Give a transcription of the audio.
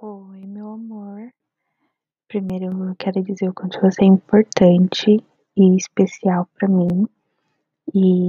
Oi, meu amor. Primeiro eu quero dizer o quanto você é importante e especial para mim. E